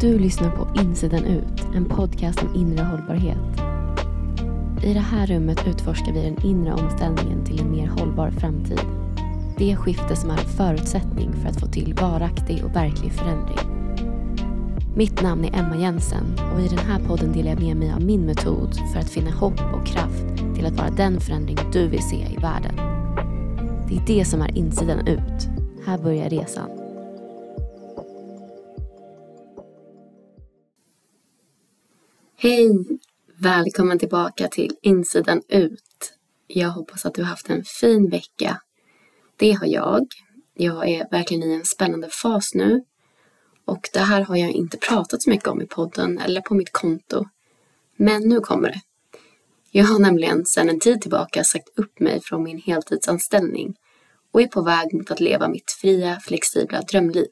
Du lyssnar på Insidan ut, en podcast om inre hållbarhet. I det här rummet utforskar vi den inre omställningen till en mer hållbar framtid. Det skifte som är en förutsättning för att få till varaktig och verklig förändring. Mitt namn är Emma Jensen och i den här podden delar jag med mig av min metod för att finna hopp och kraft till att vara den förändring du vill se i världen. Det är det som är insidan ut. Här börjar resan. Hej! Välkommen tillbaka till Insidan ut. Jag hoppas att du har haft en fin vecka. Det har jag. Jag är verkligen i en spännande fas nu. Och det här har jag inte pratat så mycket om i podden eller på mitt konto. Men nu kommer det. Jag har nämligen sedan en tid tillbaka sagt upp mig från min heltidsanställning och är på väg mot att leva mitt fria, flexibla drömliv.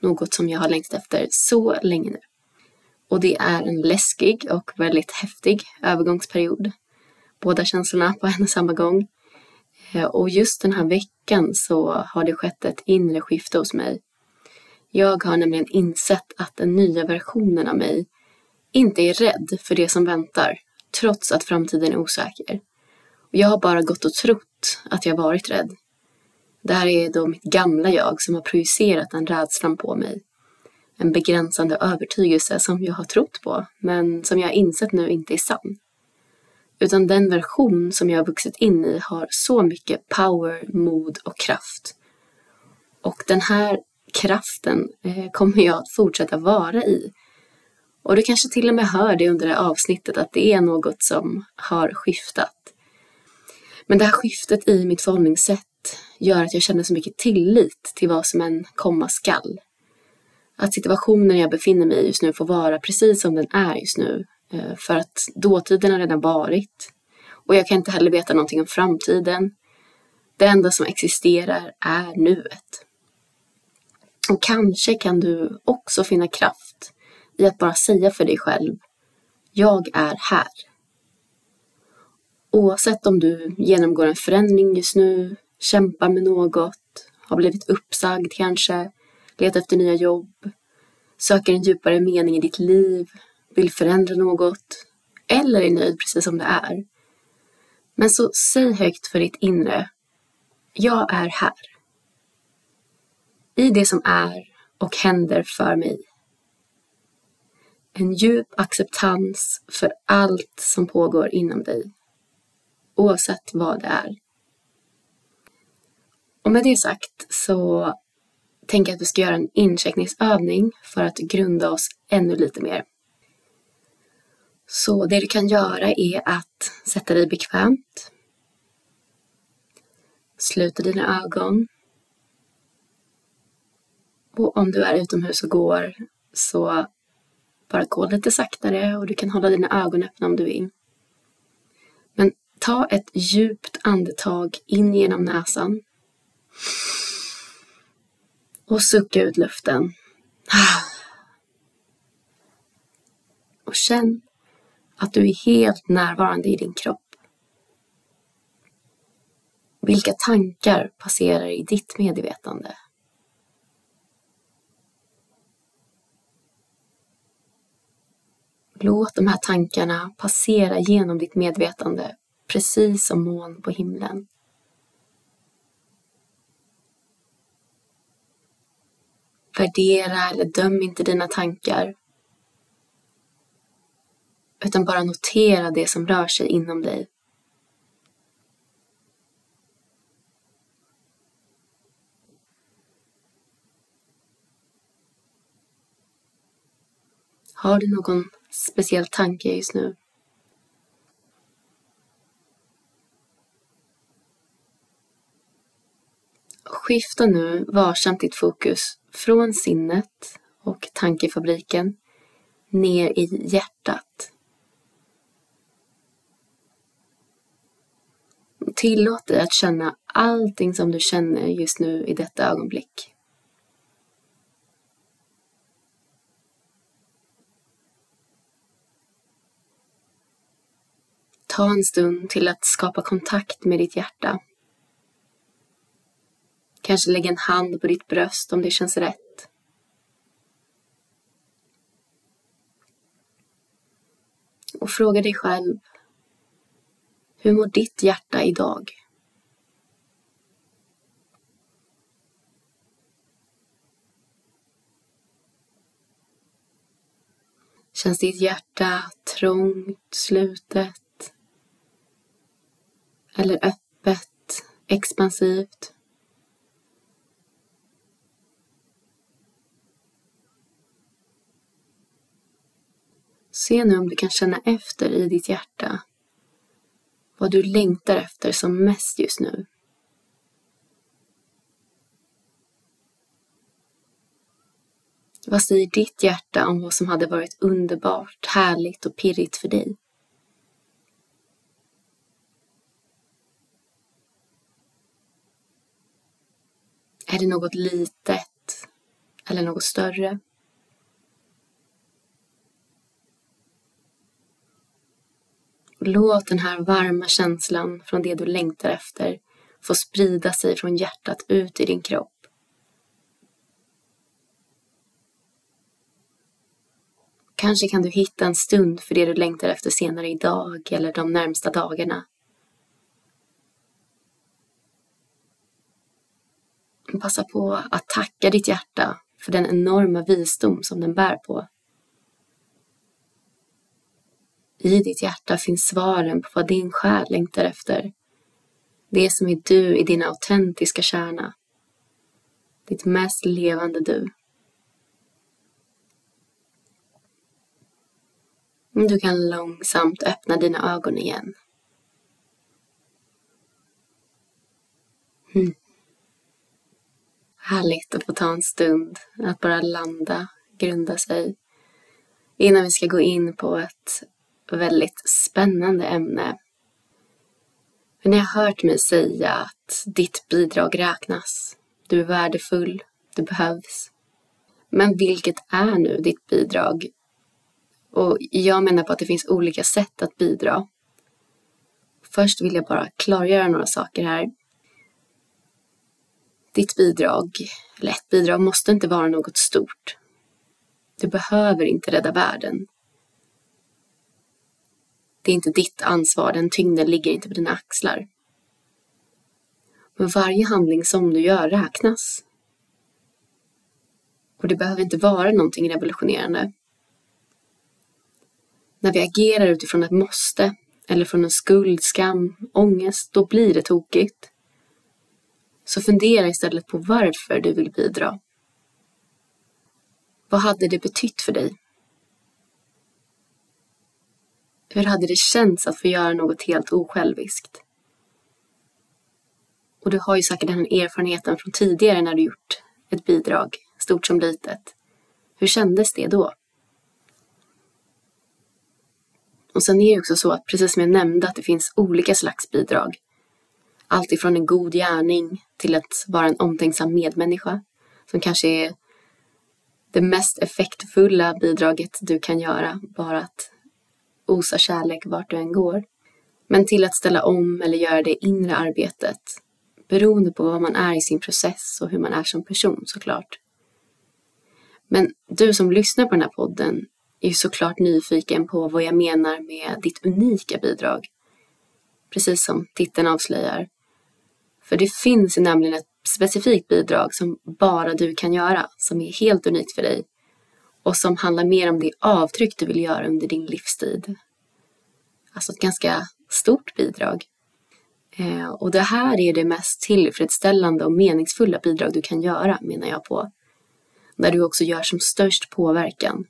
Något som jag har längtat efter så länge nu. Och det är en läskig och väldigt häftig övergångsperiod. Båda känslorna på en och samma gång. Eh, och just den här veckan så har det skett ett inre skifte hos mig. Jag har nämligen insett att den nya versionen av mig inte är rädd för det som väntar, trots att framtiden är osäker. Jag har bara gått och trott att jag varit rädd. Det här är då mitt gamla jag som har projicerat den rädslan på mig en begränsande övertygelse som jag har trott på, men som jag insett nu inte är sann. Utan den version som jag har vuxit in i har så mycket power, mod och kraft. Och den här kraften eh, kommer jag att fortsätta vara i. Och du kanske till och med hör det under det här avsnittet att det är något som har skiftat. Men det här skiftet i mitt förhållningssätt gör att jag känner så mycket tillit till vad som än komma skall att situationen jag befinner mig i just nu får vara precis som den är just nu. Eh, för att dåtiden har redan varit. Och jag kan inte heller veta någonting om framtiden. Det enda som existerar är nuet. Och kanske kan du också finna kraft i att bara säga för dig själv, jag är här. Oavsett om du genomgår en förändring just nu, kämpar med något, har blivit uppsagd kanske, letar efter nya jobb, söker en djupare mening i ditt liv, vill förändra något eller är nöjd precis som det är. Men så säg högt för ditt inre, jag är här. I det som är och händer för mig. En djup acceptans för allt som pågår inom dig, oavsett vad det är. Och med det sagt så tänker att vi ska göra en incheckningsövning för att grunda oss ännu lite mer. Så det du kan göra är att sätta dig bekvämt. Sluta dina ögon. Och om du är utomhus och går så bara gå lite saktare och du kan hålla dina ögon öppna om du vill. Men ta ett djupt andetag in genom näsan och sucka ut luften. Och känn att du är helt närvarande i din kropp. Vilka tankar passerar i ditt medvetande? Låt de här tankarna passera genom ditt medvetande precis som moln på himlen. Värdera eller döm inte dina tankar. Utan bara notera det som rör sig inom dig. Har du någon speciell tanke just nu? Skifta nu varsamt ditt fokus från sinnet och tankefabriken ner i hjärtat. Tillåt dig att känna allting som du känner just nu i detta ögonblick. Ta en stund till att skapa kontakt med ditt hjärta Kanske lägga en hand på ditt bröst om det känns rätt. Och fråga dig själv, hur mår ditt hjärta idag? Känns ditt hjärta trångt, slutet? Eller öppet, expansivt? Se nu om du kan känna efter i ditt hjärta vad du längtar efter som mest just nu. Vad säger ditt hjärta om vad som hade varit underbart, härligt och pirrigt för dig? Är det något litet eller något större? Låt den här varma känslan från det du längtar efter få sprida sig från hjärtat ut i din kropp. Kanske kan du hitta en stund för det du längtar efter senare idag eller de närmsta dagarna. Passa på att tacka ditt hjärta för den enorma visdom som den bär på. I ditt hjärta finns svaren på vad din själ längtar efter. Det som är du i din autentiska kärna. Ditt mest levande du. Du kan långsamt öppna dina ögon igen. Mm. Härligt att få ta en stund att bara landa, grunda sig innan vi ska gå in på ett väldigt spännande ämne. För ni har hört mig säga att ditt bidrag räknas. Du är värdefull, du behövs. Men vilket är nu ditt bidrag? Och jag menar på att det finns olika sätt att bidra. Först vill jag bara klargöra några saker här. Ditt bidrag, eller ett bidrag, måste inte vara något stort. Du behöver inte rädda världen. Det är inte ditt ansvar, den tyngden ligger inte på dina axlar. Men varje handling som du gör räknas. Och det behöver inte vara någonting revolutionerande. När vi agerar utifrån ett måste eller från en skuld, skam, ångest, då blir det tokigt. Så fundera istället på varför du vill bidra. Vad hade det betytt för dig? Hur hade det känts att få göra något helt osjälviskt? Och du har ju säkert den erfarenheten från tidigare när du gjort ett bidrag, stort som litet. Hur kändes det då? Och sen är det också så att, precis som jag nämnde, att det finns olika slags bidrag. Allt ifrån en god gärning till att vara en omtänksam medmänniska, som kanske är det mest effektfulla bidraget du kan göra, bara att osa kärlek vart du än går. Men till att ställa om eller göra det inre arbetet, beroende på vad man är i sin process och hur man är som person såklart. Men du som lyssnar på den här podden är ju såklart nyfiken på vad jag menar med ditt unika bidrag. Precis som titeln avslöjar. För det finns ju nämligen ett specifikt bidrag som bara du kan göra, som är helt unikt för dig och som handlar mer om det avtryck du vill göra under din livstid. Alltså ett ganska stort bidrag. Eh, och det här är det mest tillfredsställande och meningsfulla bidrag du kan göra, menar jag på. När du också gör som störst påverkan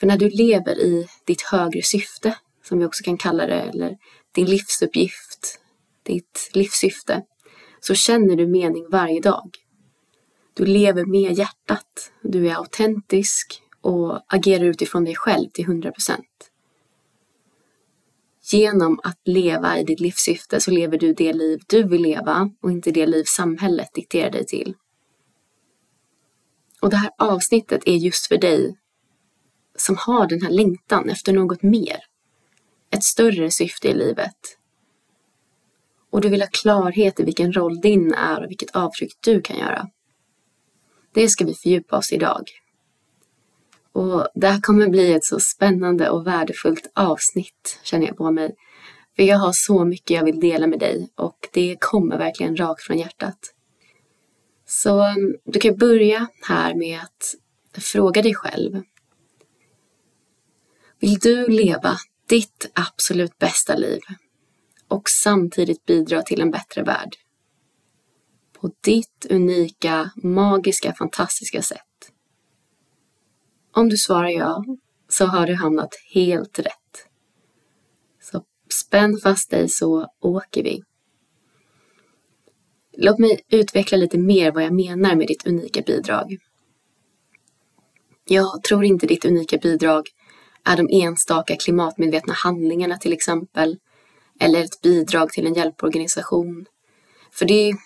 för när du lever i ditt högre syfte, som vi också kan kalla det, eller din livsuppgift, ditt livssyfte, så känner du mening varje dag. Du lever med hjärtat, du är autentisk och agerar utifrån dig själv till 100 procent. Genom att leva i ditt livssyfte så lever du det liv du vill leva och inte det liv samhället dikterar dig till. Och det här avsnittet är just för dig som har den här längtan efter något mer. Ett större syfte i livet. Och du vill ha klarhet i vilken roll din är och vilket avtryck du kan göra. Det ska vi fördjupa oss idag. Och det här kommer bli ett så spännande och värdefullt avsnitt känner jag på mig. För jag har så mycket jag vill dela med dig och det kommer verkligen rakt från hjärtat. Så um, du kan börja här med att fråga dig själv. Vill du leva ditt absolut bästa liv och samtidigt bidra till en bättre värld? På ditt unika, magiska, fantastiska sätt. Om du svarar ja så har du hamnat helt rätt. Så spänn fast dig så åker vi. Låt mig utveckla lite mer vad jag menar med ditt unika bidrag. Jag tror inte ditt unika bidrag är de enstaka klimatmedvetna handlingarna till exempel, eller ett bidrag till en hjälporganisation. För det är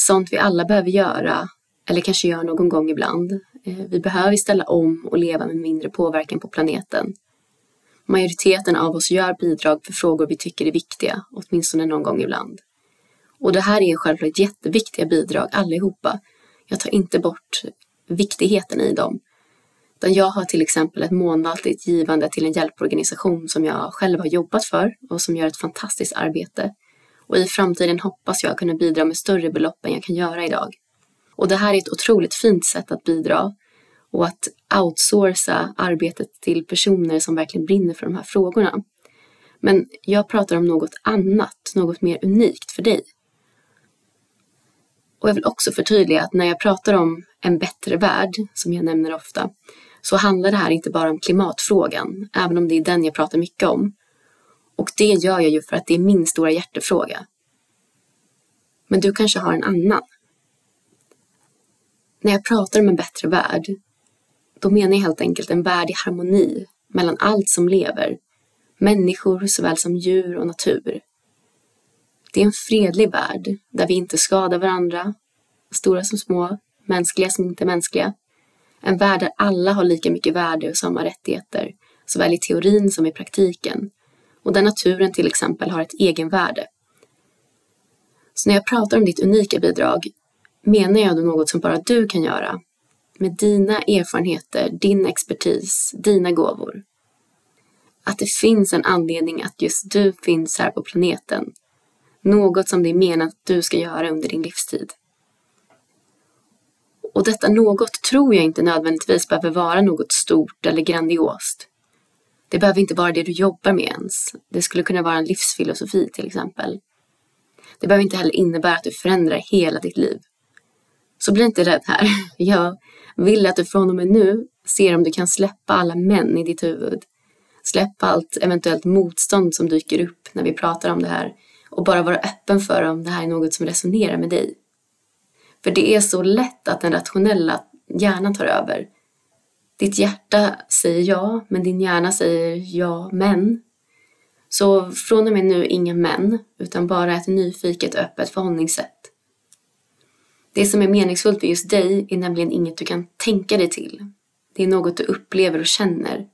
sånt vi alla behöver göra, eller kanske gör någon gång ibland. Eh, vi behöver ställa om och leva med mindre påverkan på planeten. Majoriteten av oss gör bidrag för frågor vi tycker är viktiga, åtminstone någon gång ibland. Och det här är självklart jätteviktiga bidrag allihopa. Jag tar inte bort viktigheten i dem. Utan jag har till exempel ett månatligt givande till en hjälporganisation som jag själv har jobbat för och som gör ett fantastiskt arbete. Och i framtiden hoppas jag kunna bidra med större belopp än jag kan göra idag. Och det här är ett otroligt fint sätt att bidra och att outsourca arbetet till personer som verkligen brinner för de här frågorna. Men jag pratar om något annat, något mer unikt för dig. Och jag vill också förtydliga att när jag pratar om en bättre värld, som jag nämner ofta, så handlar det här inte bara om klimatfrågan, även om det är den jag pratar mycket om. Och det gör jag ju för att det är min stora hjärtefråga. Men du kanske har en annan. När jag pratar om en bättre värld, då menar jag helt enkelt en värld i harmoni mellan allt som lever, människor såväl som djur och natur. Det är en fredlig värld där vi inte skadar varandra, stora som små, mänskliga som inte mänskliga. En värld där alla har lika mycket värde och samma rättigheter, såväl i teorin som i praktiken. Och där naturen till exempel har ett egenvärde. Så när jag pratar om ditt unika bidrag menar jag då något som bara du kan göra. Med dina erfarenheter, din expertis, dina gåvor. Att det finns en anledning att just du finns här på planeten något som det är menat att du ska göra under din livstid. Och detta något tror jag inte nödvändigtvis behöver vara något stort eller grandiost. Det behöver inte vara det du jobbar med ens. Det skulle kunna vara en livsfilosofi till exempel. Det behöver inte heller innebära att du förändrar hela ditt liv. Så bli inte rädd här. Jag vill att du från och med nu ser om du kan släppa alla män i ditt huvud. Släppa allt eventuellt motstånd som dyker upp när vi pratar om det här och bara vara öppen för om det här är något som resonerar med dig. För det är så lätt att den rationella hjärnan tar över. Ditt hjärta säger ja, men din hjärna säger ja, men. Så från och med nu inga men, utan bara ett nyfiket och öppet förhållningssätt. Det som är meningsfullt för just dig är nämligen inget du kan tänka dig till. Det är något du upplever och känner.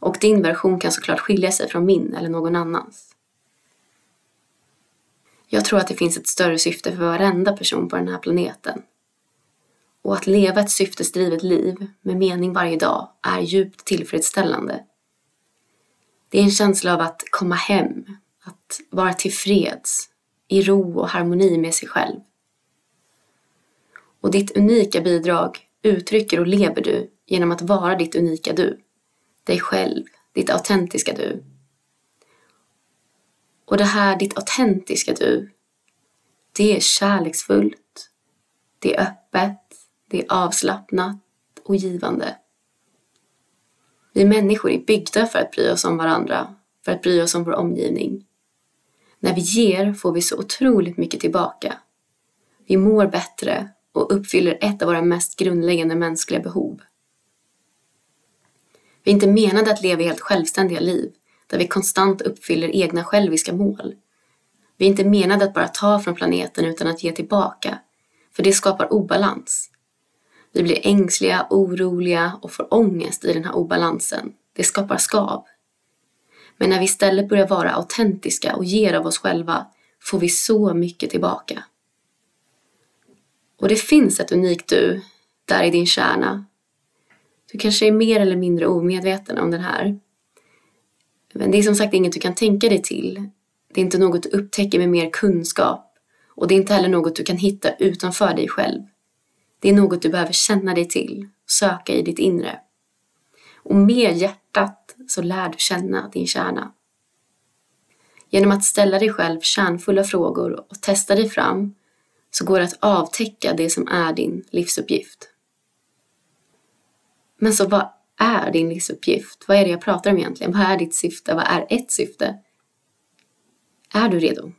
Och din version kan såklart skilja sig från min eller någon annans. Jag tror att det finns ett större syfte för varenda person på den här planeten. Och att leva ett syftesdrivet liv med mening varje dag är djupt tillfredsställande. Det är en känsla av att komma hem, att vara tillfreds, i ro och harmoni med sig själv. Och ditt unika bidrag uttrycker och lever du genom att vara ditt unika du. Dig själv, ditt autentiska du. Och det här, ditt autentiska du, det är kärleksfullt, det är öppet, det är avslappnat och givande. Vi människor är byggda för att bry oss om varandra, för att bry oss om vår omgivning. När vi ger får vi så otroligt mycket tillbaka. Vi mår bättre och uppfyller ett av våra mest grundläggande mänskliga behov. Vi är inte menade att leva helt självständiga liv där vi konstant uppfyller egna själviska mål. Vi är inte menade att bara ta från planeten utan att ge tillbaka, för det skapar obalans. Vi blir ängsliga, oroliga och får ångest i den här obalansen. Det skapar skav. Men när vi istället börjar vara autentiska och ger av oss själva får vi så mycket tillbaka. Och det finns ett unikt du där i din kärna. Du kanske är mer eller mindre omedveten om den här. Men det är som sagt inget du kan tänka dig till. Det är inte något du upptäcker med mer kunskap. Och det är inte heller något du kan hitta utanför dig själv. Det är något du behöver känna dig till, söka i ditt inre. Och med hjärtat så lär du känna din kärna. Genom att ställa dig själv kärnfulla frågor och testa dig fram så går det att avtäcka det som är din livsuppgift. Men så vad är din livsuppgift? Vad är det jag pratar om egentligen? Vad är ditt syfte? Vad är ett syfte? Är du redo?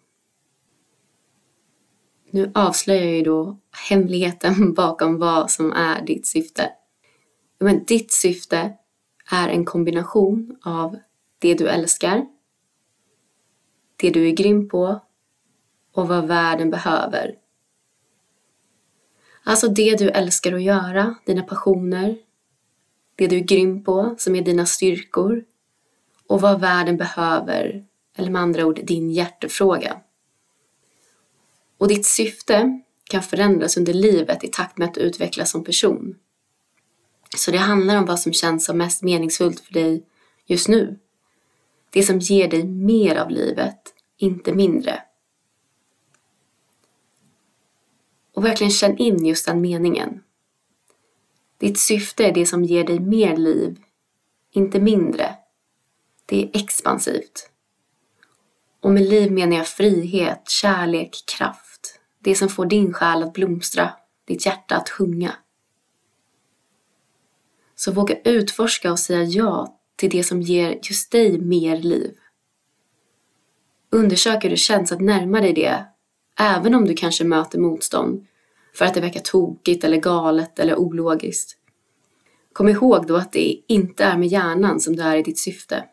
Nu avslöjar jag ju då hemligheten bakom vad som är ditt syfte. Men ditt syfte är en kombination av det du älskar, det du är grym på och vad världen behöver. Alltså det du älskar att göra, dina passioner, det du är grym på som är dina styrkor och vad världen behöver, eller med andra ord din hjärtefråga. Och ditt syfte kan förändras under livet i takt med att du utvecklas som person. Så det handlar om vad som känns som mest meningsfullt för dig just nu. Det som ger dig mer av livet, inte mindre. Och verkligen känn in just den meningen. Ditt syfte är det som ger dig mer liv, inte mindre. Det är expansivt. Och med liv menar jag frihet, kärlek, kraft. Det som får din själ att blomstra, ditt hjärta att sjunga. Så våga utforska och säga ja till det som ger just dig mer liv. Undersök hur det känns att närma dig det, även om du kanske möter motstånd för att det verkar tokigt eller galet eller ologiskt. Kom ihåg då att det inte är med hjärnan som du är i ditt syfte.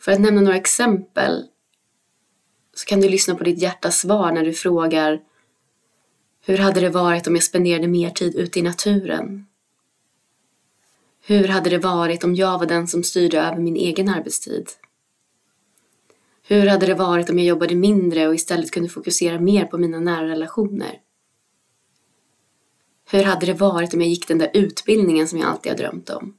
För att nämna några exempel så kan du lyssna på ditt hjärtas svar när du frågar Hur hade det varit om jag spenderade mer tid ute i naturen? Hur hade det varit om jag var den som styrde över min egen arbetstid? Hur hade det varit om jag jobbade mindre och istället kunde fokusera mer på mina nära relationer? Hur hade det varit om jag gick den där utbildningen som jag alltid har drömt om?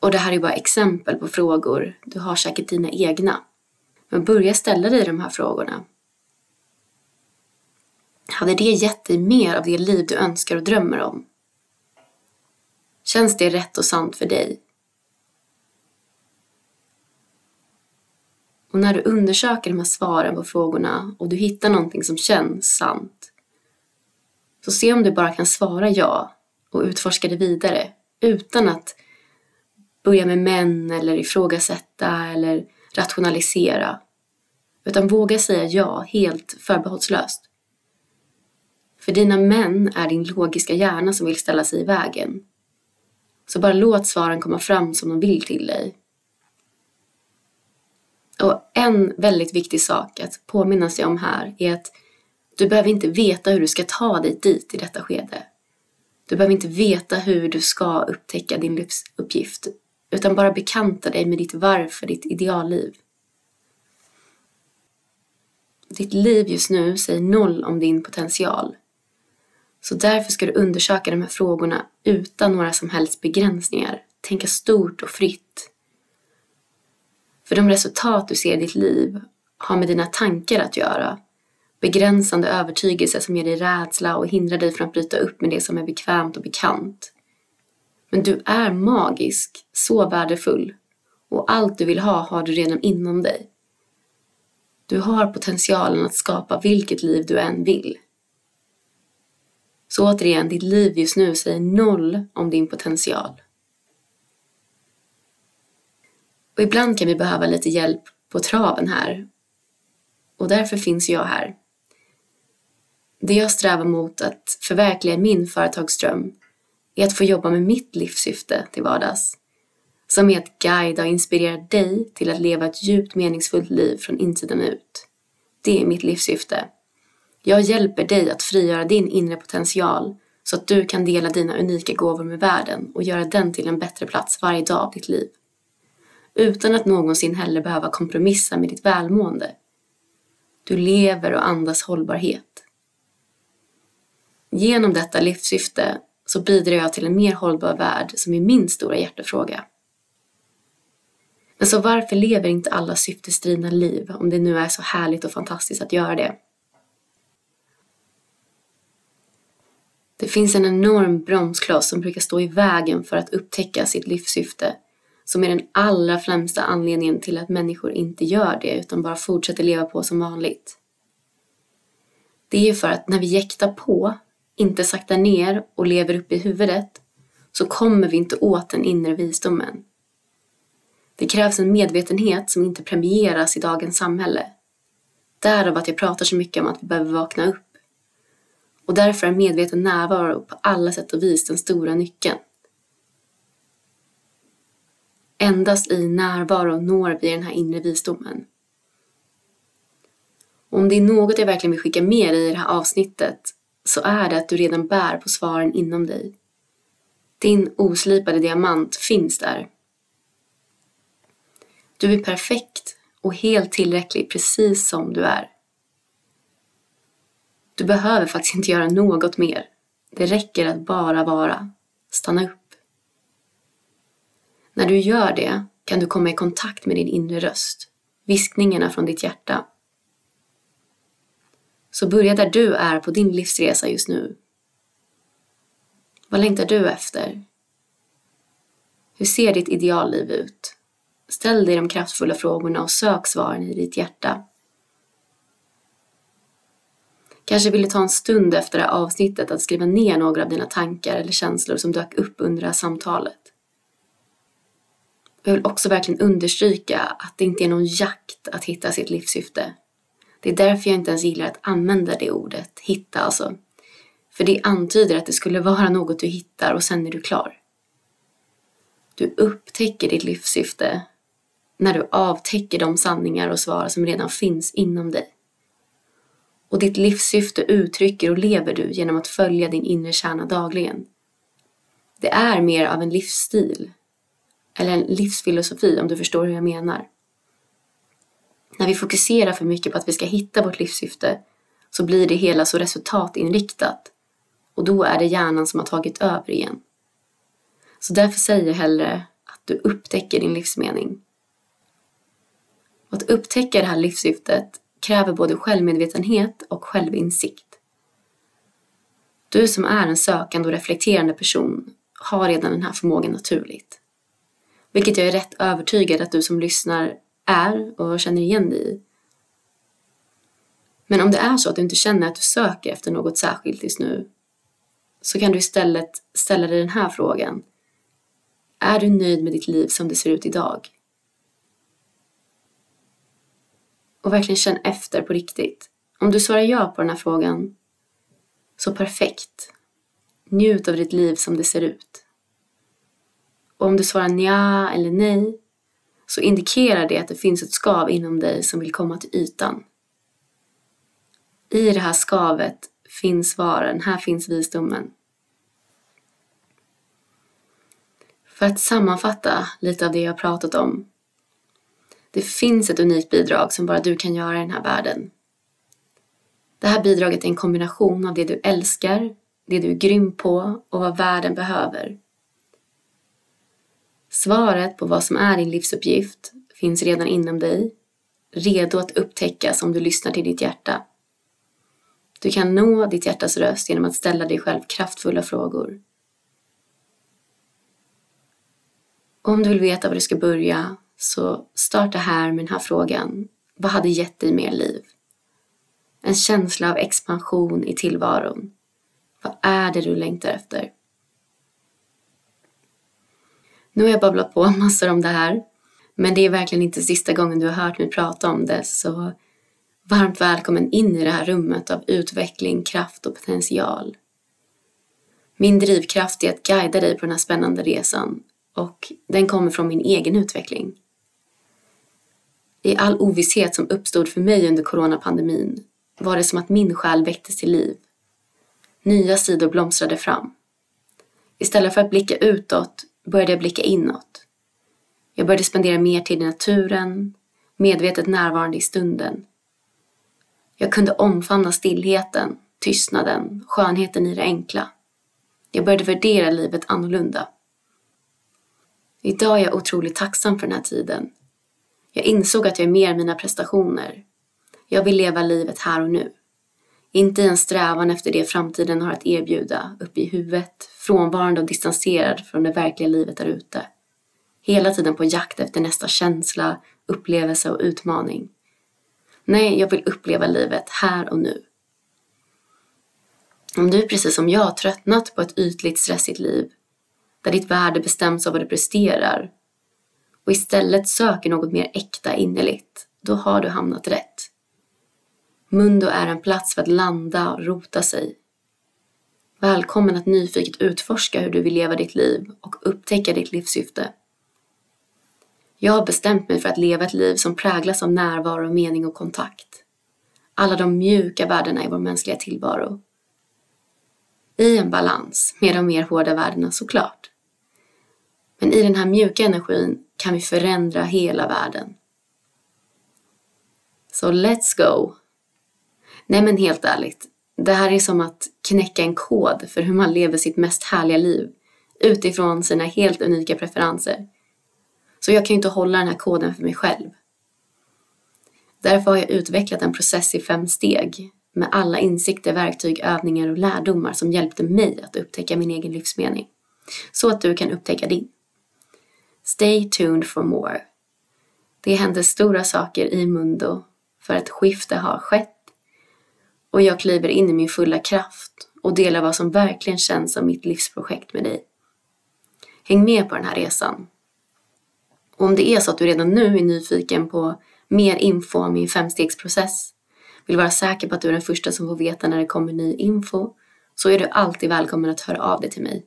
Och det här är bara exempel på frågor, du har säkert dina egna. Men börja ställa dig de här frågorna. Hade det gett dig mer av det liv du önskar och drömmer om? Känns det rätt och sant för dig? Och när du undersöker de här svaren på frågorna och du hittar någonting som känns sant, så se om du bara kan svara ja och utforska det vidare utan att börja med män eller ifrågasätta eller rationalisera. Utan våga säga ja helt förbehållslöst. För dina män är din logiska hjärna som vill ställa sig i vägen. Så bara låt svaren komma fram som de vill till dig. Och en väldigt viktig sak att påminna sig om här är att du behöver inte veta hur du ska ta dig dit i detta skede. Du behöver inte veta hur du ska upptäcka din livsuppgift, utan bara bekanta dig med ditt varför, ditt idealliv. Ditt liv just nu säger noll om din potential. Så därför ska du undersöka de här frågorna utan några som helst begränsningar. Tänka stort och fritt. För de resultat du ser i ditt liv har med dina tankar att göra. Begränsande övertygelse som ger dig rädsla och hindrar dig från att bryta upp med det som är bekvämt och bekant. Men du är magisk, så värdefull och allt du vill ha har du redan inom dig. Du har potentialen att skapa vilket liv du än vill. Så återigen, ditt liv just nu säger noll om din potential. Och ibland kan vi behöva lite hjälp på traven här. Och därför finns jag här. Det jag strävar mot att förverkliga min företagsdröm är att få jobba med mitt livssyfte till vardags. Som är att guida och inspirera dig till att leva ett djupt meningsfullt liv från insidan ut. Det är mitt livssyfte. Jag hjälper dig att frigöra din inre potential så att du kan dela dina unika gåvor med världen och göra den till en bättre plats varje dag av ditt liv. Utan att någonsin heller behöva kompromissa med ditt välmående. Du lever och andas hållbarhet. Genom detta livssyfte så bidrar jag till en mer hållbar värld som är min stora hjärtefråga. Men så varför lever inte alla syftesdrivna liv om det nu är så härligt och fantastiskt att göra det? Det finns en enorm bromskloss som brukar stå i vägen för att upptäcka sitt livssyfte som är den allra främsta anledningen till att människor inte gör det utan bara fortsätter leva på som vanligt. Det är ju för att när vi jäktar på, inte saktar ner och lever upp i huvudet så kommer vi inte åt den inre visdomen. Det krävs en medvetenhet som inte premieras i dagens samhälle. Därav att jag pratar så mycket om att vi behöver vakna upp. Och därför är medveten närvaro på alla sätt och vis den stora nyckeln. Endast i närvaro når vi den här inre visdomen. Och om det är något jag verkligen vill skicka med dig i det här avsnittet så är det att du redan bär på svaren inom dig. Din oslipade diamant finns där. Du är perfekt och helt tillräcklig precis som du är. Du behöver faktiskt inte göra något mer. Det räcker att bara vara. Stanna upp. När du gör det kan du komma i kontakt med din inre röst, viskningarna från ditt hjärta. Så börja där du är på din livsresa just nu. Vad längtar du efter? Hur ser ditt idealliv ut? Ställ dig de kraftfulla frågorna och sök svaren i ditt hjärta. Kanske vill du ta en stund efter det här avsnittet att skriva ner några av dina tankar eller känslor som dök upp under det här samtalet. Jag vill också verkligen understryka att det inte är någon jakt att hitta sitt livssyfte. Det är därför jag inte ens gillar att använda det ordet, hitta alltså. För det antyder att det skulle vara något du hittar och sen är du klar. Du upptäcker ditt livssyfte när du avtäcker de sanningar och svar som redan finns inom dig. Och ditt livssyfte uttrycker och lever du genom att följa din inre kärna dagligen. Det är mer av en livsstil eller en livsfilosofi om du förstår hur jag menar. När vi fokuserar för mycket på att vi ska hitta vårt livssyfte så blir det hela så resultatinriktat och då är det hjärnan som har tagit över igen. Så därför säger jag hellre att du upptäcker din livsmening. Och att upptäcka det här livssyftet kräver både självmedvetenhet och självinsikt. Du som är en sökande och reflekterande person har redan den här förmågan naturligt. Vilket jag är rätt övertygad att du som lyssnar är och känner igen dig i. Men om det är så att du inte känner att du söker efter något särskilt just nu så kan du istället ställa dig den här frågan. Är du nöjd med ditt liv som det ser ut idag? Och verkligen känn efter på riktigt. Om du svarar ja på den här frågan, så perfekt. Njut av ditt liv som det ser ut. Och om du svarar nja eller nej så indikerar det att det finns ett skav inom dig som vill komma till ytan. I det här skavet finns svaren, här finns visdomen. För att sammanfatta lite av det jag pratat om. Det finns ett unikt bidrag som bara du kan göra i den här världen. Det här bidraget är en kombination av det du älskar, det du är grym på och vad världen behöver. Svaret på vad som är din livsuppgift finns redan inom dig, redo att upptäckas om du lyssnar till ditt hjärta. Du kan nå ditt hjärtas röst genom att ställa dig själv kraftfulla frågor. Om du vill veta var du ska börja så starta här med den här frågan. Vad hade gett dig mer liv? En känsla av expansion i tillvaron. Vad är det du längtar efter? Nu har jag babblat på massor om det här, men det är verkligen inte sista gången du har hört mig prata om det, så varmt välkommen in i det här rummet av utveckling, kraft och potential. Min drivkraft är att guida dig på den här spännande resan och den kommer från min egen utveckling. I all ovisshet som uppstod för mig under coronapandemin var det som att min själ väcktes till liv. Nya sidor blomstrade fram. Istället för att blicka utåt började jag blicka inåt. Jag började spendera mer tid i naturen, medvetet närvarande i stunden. Jag kunde omfamna stillheten, tystnaden, skönheten i det enkla. Jag började värdera livet annorlunda. Idag är jag otroligt tacksam för den här tiden. Jag insåg att jag är mer än mina prestationer. Jag vill leva livet här och nu. Inte i en strävan efter det framtiden har att erbjuda, uppe i huvudet, frånvarande och distanserad från det verkliga livet där ute. Hela tiden på jakt efter nästa känsla, upplevelse och utmaning. Nej, jag vill uppleva livet här och nu. Om du precis som jag tröttnat på ett ytligt stressigt liv, där ditt värde bestäms av vad du presterar och istället söker något mer äkta innerligt, då har du hamnat rätt. Mundo är en plats för att landa och rota sig. Välkommen att nyfiket utforska hur du vill leva ditt liv och upptäcka ditt livssyfte. Jag har bestämt mig för att leva ett liv som präglas av närvaro, mening och kontakt. Alla de mjuka värdena i vår mänskliga tillvaro. I en balans med de mer hårda värdena såklart. Men i den här mjuka energin kan vi förändra hela världen. Så let's go! Nej men helt ärligt, det här är som att knäcka en kod för hur man lever sitt mest härliga liv utifrån sina helt unika preferenser. Så jag kan ju inte hålla den här koden för mig själv. Därför har jag utvecklat en process i fem steg med alla insikter, verktyg, övningar och lärdomar som hjälpte mig att upptäcka min egen livsmening. Så att du kan upptäcka din. Stay tuned for more. Det händer stora saker i Mundo för ett skifte har skett och jag kliver in i min fulla kraft och delar vad som verkligen känns som mitt livsprojekt med dig. Häng med på den här resan. Och om det är så att du redan nu är nyfiken på mer info om min femstegsprocess, vill vara säker på att du är den första som får veta när det kommer ny info, så är du alltid välkommen att höra av dig till mig.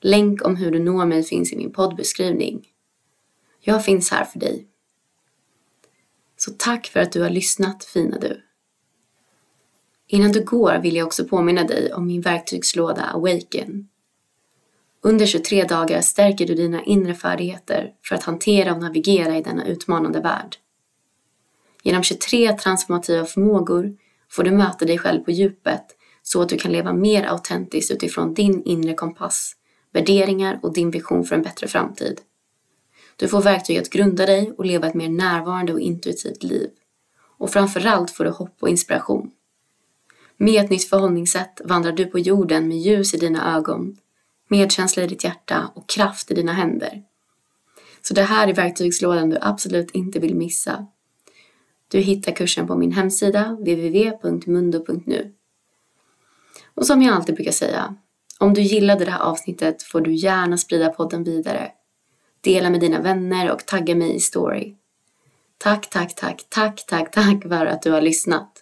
Länk om hur du når mig finns i min poddbeskrivning. Jag finns här för dig. Så tack för att du har lyssnat, fina du. Innan du går vill jag också påminna dig om min verktygslåda Awaken. Under 23 dagar stärker du dina inre färdigheter för att hantera och navigera i denna utmanande värld. Genom 23 transformativa förmågor får du möta dig själv på djupet så att du kan leva mer autentiskt utifrån din inre kompass, värderingar och din vision för en bättre framtid. Du får verktyg att grunda dig och leva ett mer närvarande och intuitivt liv. Och framförallt får du hopp och inspiration. Med ett nytt förhållningssätt vandrar du på jorden med ljus i dina ögon, medkänsla i ditt hjärta och kraft i dina händer. Så det här är verktygslådan du absolut inte vill missa. Du hittar kursen på min hemsida www.mundo.nu. Och som jag alltid brukar säga, om du gillade det här avsnittet får du gärna sprida podden vidare. Dela med dina vänner och tagga mig i story. Tack, tack, tack, tack, tack, tack för att du har lyssnat.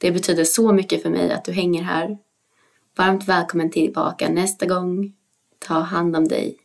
Det betyder så mycket för mig att du hänger här. Varmt välkommen tillbaka nästa gång. Ta hand om dig.